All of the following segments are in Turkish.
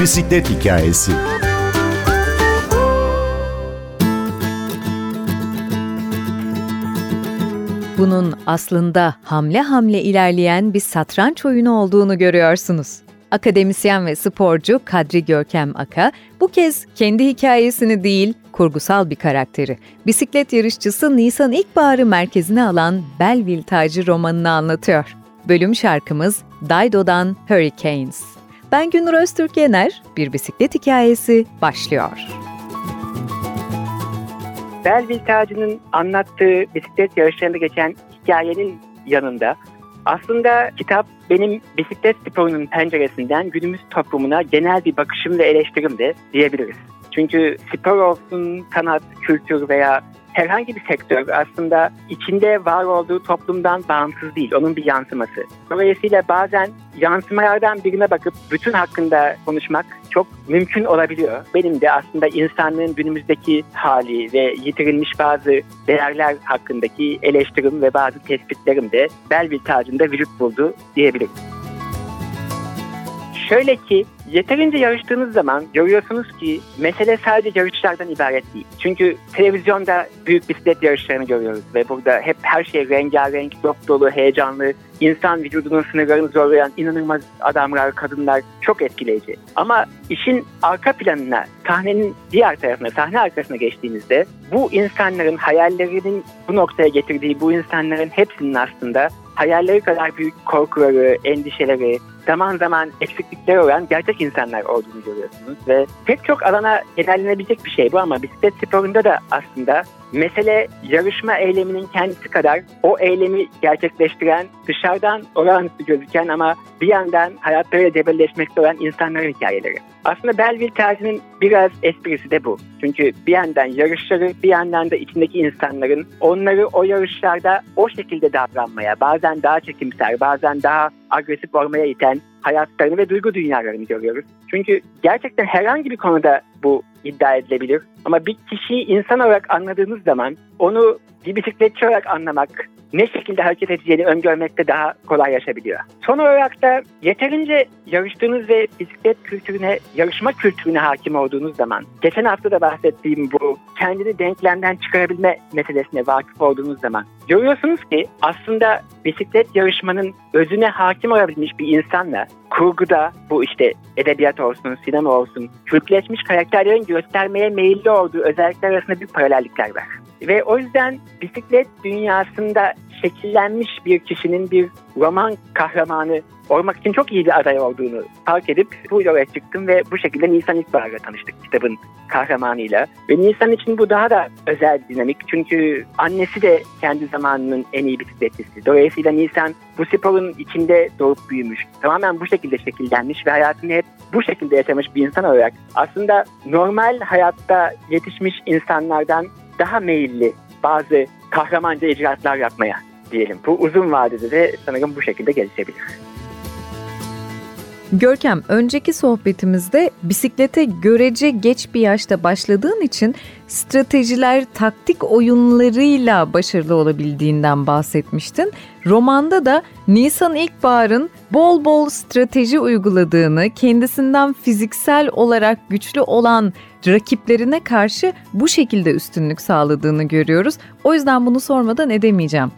Bisiklet Hikayesi Bunun aslında hamle hamle ilerleyen bir satranç oyunu olduğunu görüyorsunuz. Akademisyen ve sporcu Kadri Görkem Aka bu kez kendi hikayesini değil, kurgusal bir karakteri, bisiklet yarışçısı Nisan İlkbahar'ı merkezine alan Belleville Tacı romanını anlatıyor. Bölüm şarkımız Dido'dan Hurricanes. Ben Günür Öztürk Yener, bir bisiklet hikayesi başlıyor. Belleville Tacı'nın anlattığı bisiklet yarışlarında geçen hikayenin yanında aslında kitap benim bisiklet sporunun penceresinden günümüz toplumuna genel bir bakışım ve eleştirim de diyebiliriz. Çünkü spor olsun, sanat, kültür veya herhangi bir sektör aslında içinde var olduğu toplumdan bağımsız değil, onun bir yansıması. Dolayısıyla bazen yansımalardan birine bakıp bütün hakkında konuşmak çok mümkün olabiliyor. Benim de aslında insanlığın günümüzdeki hali ve yitirilmiş bazı değerler hakkındaki eleştirim ve bazı tespitlerim de Belville tacında vücut buldu diyebilirim. Şöyle ki yeterince yarıştığınız zaman görüyorsunuz ki mesele sadece yarışlardan ibaret değil. Çünkü televizyonda büyük bisiklet yarışlarını görüyoruz ve burada hep her şey rengarenk, dop dolu, heyecanlı, insan vücudunun sınırlarını zorlayan inanılmaz adamlar, kadınlar çok etkileyici. Ama işin arka planına, sahnenin diğer tarafına, sahne arkasına geçtiğinizde bu insanların hayallerinin bu noktaya getirdiği bu insanların hepsinin aslında hayalleri kadar büyük korkuları, endişeleri, zaman zaman eksiklikleri olan gerçek insanlar olduğunu görüyorsunuz. Ve pek çok alana genellenebilecek bir şey bu ama bisiklet sporunda da aslında mesele yarışma eyleminin kendisi kadar o eylemi gerçekleştiren dışarıdan olağanüstü gözüken ama bir yandan hayatlarıyla cebelleşmekte olan insanların hikayeleri. Aslında Belleville terzinin biraz esprisi de bu. Çünkü bir yandan yarışları bir yandan da içindeki insanların onları o yarışlarda o şekilde davranmaya bazen daha çekimser bazen daha agresif olmaya iten hayatlarını ve duygu dünyalarını görüyoruz. Çünkü gerçekten herhangi bir konuda bu iddia edilebilir. Ama bir kişiyi insan olarak anladığınız zaman onu bir bisikletçi olarak anlamak, ne şekilde hareket edeceğini öngörmekte daha kolaylaşabiliyor. Son olarak da yeterince yarıştığınız ve bisiklet kültürüne, yarışma kültürüne hakim olduğunuz zaman, geçen hafta da bahsettiğim bu kendini denklemden çıkarabilme meselesine vakıf olduğunuz zaman görüyorsunuz ki aslında bisiklet yarışmanın özüne hakim olabilmiş bir insanla kurguda bu işte edebiyat olsun, sinema olsun, kültleşmiş karakterlerin göstermeye meyilli olduğu özellikler arasında bir paralellikler var. Ve o yüzden bisiklet dünyasında şekillenmiş bir kişinin bir roman kahramanı olmak için çok iyi bir aday olduğunu fark edip bu yola çıktım ve bu şekilde Nisan İlkbahar'la tanıştık kitabın kahramanıyla. Ve Nisan için bu daha da özel dinamik çünkü annesi de kendi zamanının en iyi bisikletçisi. Dolayısıyla Nisan bu sporun içinde doğup büyümüş. Tamamen bu şekilde şekillenmiş ve hayatını hep bu şekilde yaşamış bir insan olarak aslında normal hayatta yetişmiş insanlardan daha meyilli bazı kahramanca icraatlar yapmaya diyelim. Bu uzun vadede de sanırım bu şekilde gelişebilir. Görkem, önceki sohbetimizde bisiklete görece geç bir yaşta başladığın için stratejiler, taktik oyunlarıyla başarılı olabildiğinden bahsetmiştin. Romanda da Nisan İlkbahar'ın bol bol strateji uyguladığını, kendisinden fiziksel olarak güçlü olan rakiplerine karşı bu şekilde üstünlük sağladığını görüyoruz. O yüzden bunu sormadan edemeyeceğim.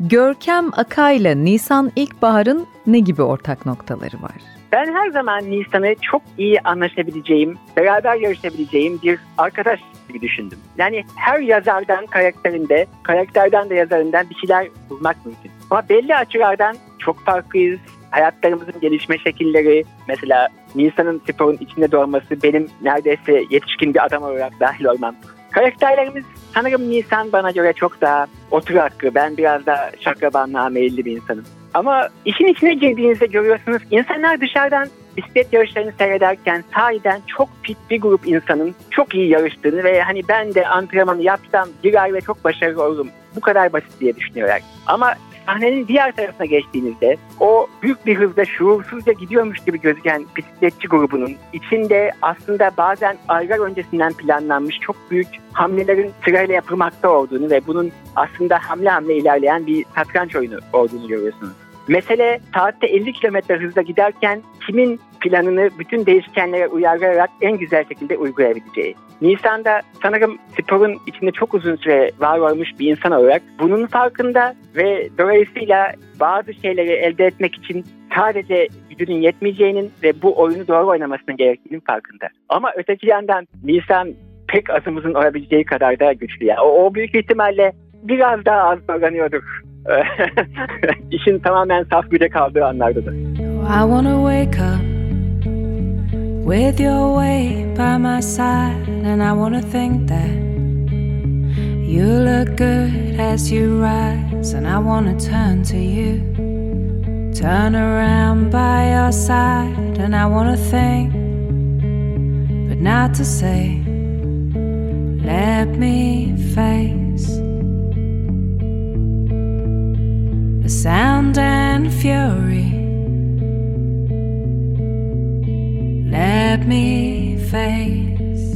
Görkem Akay'la Nisan İlkbahar'ın ne gibi ortak noktaları var? Ben her zaman Nisan'ı çok iyi anlaşabileceğim, beraber yarışabileceğim bir arkadaş gibi düşündüm. Yani her yazardan karakterinde, karakterden de yazarından bir şeyler bulmak mümkün. Ama belli açılardan çok farklıyız. Hayatlarımızın gelişme şekilleri, mesela Nisan'ın sporun içinde doğması, benim neredeyse yetişkin bir adam olarak dahil olmam. Karakterlerimiz sanırım Nisan bana göre çok daha oturaklı. Ben biraz da şakrabanlığa meyilli bir insanım. Ama işin içine girdiğinizde görüyorsunuz insanlar dışarıdan bisiklet yarışlarını seyrederken sahiden çok fit bir grup insanın çok iyi yarıştığını ve hani ben de antrenmanı yapsam ay ve çok başarılı olurum. Bu kadar basit diye düşünüyorlar. Ama sahnenin diğer tarafına geçtiğinizde o büyük bir hızla şuursuzca gidiyormuş gibi gözüken bisikletçi grubunun içinde aslında bazen aylar öncesinden planlanmış çok büyük hamlelerin sırayla yapılmakta olduğunu ve bunun aslında hamle hamle ilerleyen bir satranç oyunu olduğunu görüyorsunuz. Mesele saatte 50 km hızla giderken kimin planını bütün değişkenlere uyarlayarak en güzel şekilde uygulayabileceği. Nisan'da sanırım sporun içinde çok uzun süre var olmuş bir insan olarak bunun farkında ve dolayısıyla bazı şeyleri elde etmek için sadece gücünün yetmeyeceğinin ve bu oyunu doğru oynamasının gerektiğinin farkında. Ama öteki yandan Nisan pek azımızın olabileceği kadar da güçlü. Yani o, o büyük ihtimalle biraz daha az zorlanıyordur. İşin tamamen saf güce kaldığı. I wanna wake up with your way by my side and I wanna think that you look good as you rise and I wanna turn to you turn around by your side and I wanna think but not to say let me face sound and fury. Let me face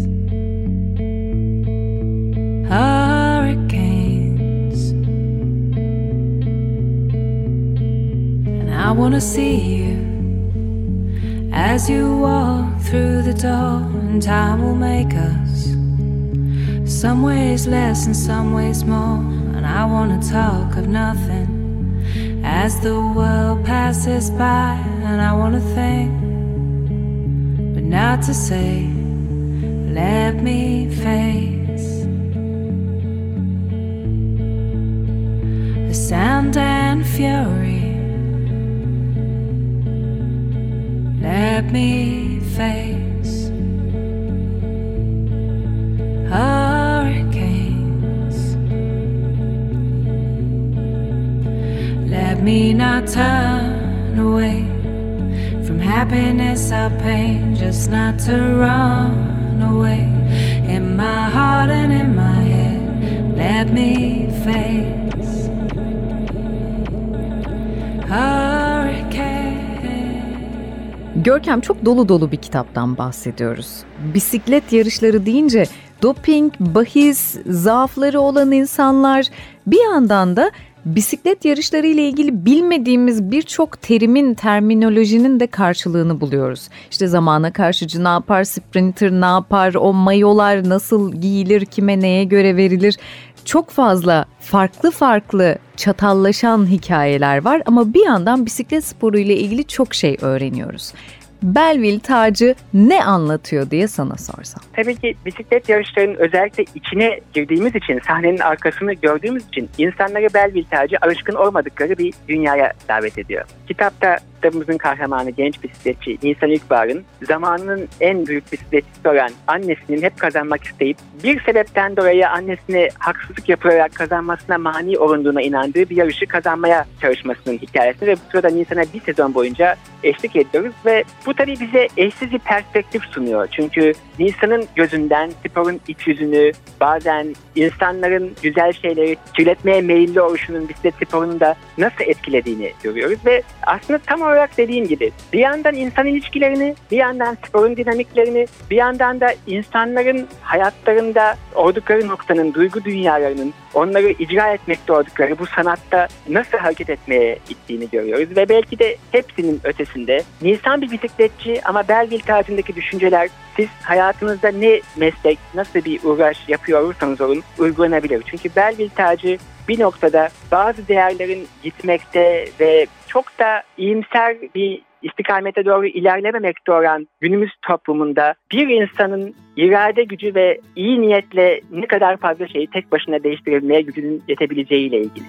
hurricanes, and I want to see you as you walk through the door, and time will make us. Some ways less and some ways more. And I wanna talk of nothing as the world passes by. And I wanna think, but not to say, let me face the sound and fury. Let me face. Turn away from happiness or pain, just not to run away. In my heart and in my head, let me face hurricane. Görkem çok dolu dolu bir kitaptan bahsediyoruz. Bisiklet yarışları deyince doping, bahis, zaafları olan insanlar bir yandan da bisiklet yarışları ile ilgili bilmediğimiz birçok terimin, terminolojinin de karşılığını buluyoruz. İşte zamana karşıcı ne yapar, sprinter ne yapar, o mayolar nasıl giyilir, kime neye göre verilir. Çok fazla farklı farklı çatallaşan hikayeler var ama bir yandan bisiklet sporu ile ilgili çok şey öğreniyoruz. Belleville tacı ne anlatıyor diye sana sorsam. Tabii ki bisiklet yarışlarının özellikle içine girdiğimiz için, sahnenin arkasını gördüğümüz için insanları Belleville tacı alışkın olmadıkları bir dünyaya davet ediyor. Kitapta kitabımızın kahramanı genç bisikletçi Nisan İlkbahar'ın zamanının en büyük bisikletçisi olan annesinin hep kazanmak isteyip bir sebepten dolayı annesine haksızlık yapılarak kazanmasına mani olunduğuna inandığı bir yarışı kazanmaya çalışmasının hikayesi ve bu sırada Nisan'a bir sezon boyunca eşlik ediyoruz ve bu tabii bize eşsiz bir perspektif sunuyor. Çünkü Nisan'ın gözünden sporun iç yüzünü, bazen insanların güzel şeyleri kirletmeye meyilli oluşunun bisiklet sporunu da nasıl etkilediğini görüyoruz ve aslında tam olarak dediğim gibi bir yandan insan ilişkilerini, bir yandan sporun dinamiklerini, bir yandan da insanların hayatlarında oldukları noktanın, duygu dünyalarının onları icra etmekte oldukları bu sanatta nasıl hareket etmeye gittiğini görüyoruz. Ve belki de hepsinin ötesinde Nisan bir bisikletçi ama Belleville tarzındaki düşünceler siz hayatınızda ne meslek, nasıl bir uğraş yapıyor olursanız olun uygulanabilir. Çünkü Belleville tacı bir noktada bazı değerlerin gitmekte ve çok da iyimser bir istikamete doğru ilerlememekte olan günümüz toplumunda bir insanın irade gücü ve iyi niyetle ne kadar fazla şeyi tek başına değiştirebilmeye gücünün yetebileceğiyle ilgili.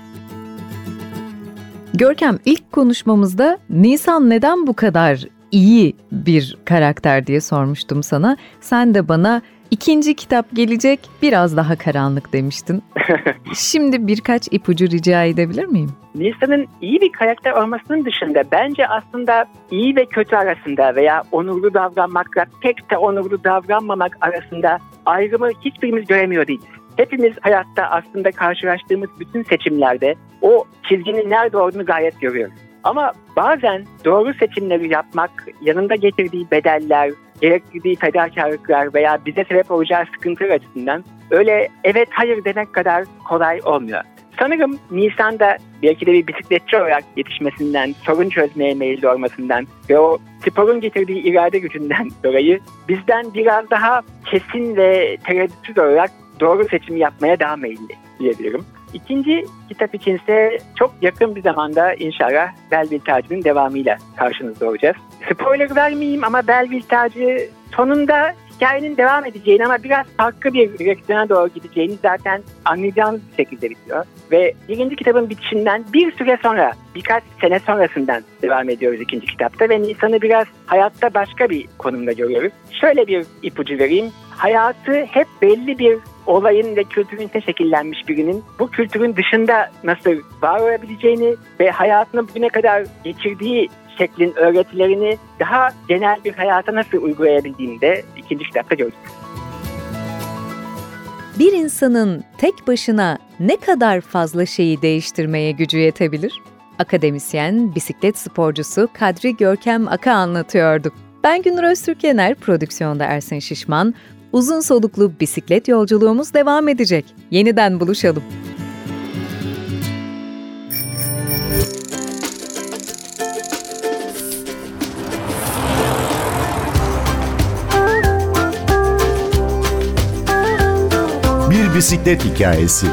Görkem ilk konuşmamızda Nisan neden bu kadar iyi bir karakter diye sormuştum sana. Sen de bana ikinci kitap gelecek biraz daha karanlık demiştin. Şimdi birkaç ipucu rica edebilir miyim? Nisan'ın iyi bir karakter olmasının dışında bence aslında iyi ve kötü arasında veya onurlu davranmakla pek de onurlu davranmamak arasında ayrımı hiçbirimiz göremiyor değiliz. Hepimiz hayatta aslında karşılaştığımız bütün seçimlerde o çizginin nerede olduğunu gayet görüyoruz. Ama bazen doğru seçimleri yapmak yanında getirdiği bedeller, gerektirdiği fedakarlıklar veya bize sebep olacağı sıkıntılar açısından öyle evet hayır demek kadar kolay olmuyor. Sanırım Nisan'da belki de bir bisikletçi olarak yetişmesinden, sorun çözmeye meyilli olmasından ve o sporun getirdiği irade gücünden dolayı bizden biraz daha kesin ve tereddütsüz olarak doğru seçim yapmaya daha meyilli diyebilirim. İkinci kitap içinse çok yakın bir zamanda inşallah Belville Tacı'nın devamıyla karşınızda olacağız. Spoiler vermeyeyim ama Belville Tacı sonunda hikayenin devam edeceğini ama biraz farklı bir direksiyona doğru gideceğini zaten anlayacağınız bir şekilde bitiyor. Ve birinci kitabın bitişinden bir süre sonra, birkaç sene sonrasından devam ediyoruz ikinci kitapta ve Nisan'ı biraz hayatta başka bir konumda görüyoruz. Şöyle bir ipucu vereyim. Hayatı hep belli bir olayın ve kültürün içinde şekillenmiş birinin bu kültürün dışında nasıl var olabileceğini ve hayatını bugüne kadar geçirdiği şeklin öğretilerini daha genel bir hayata nasıl uygulayabildiğini de ikinci kitapta gördük. Bir insanın tek başına ne kadar fazla şeyi değiştirmeye gücü yetebilir? Akademisyen, bisiklet sporcusu Kadri Görkem Aka anlatıyordu. Ben Günür Öztürk prodüksiyonda Ersin Şişman. Uzun soluklu bisiklet yolculuğumuz devam edecek. Yeniden buluşalım. Bir bisiklet hikayesi.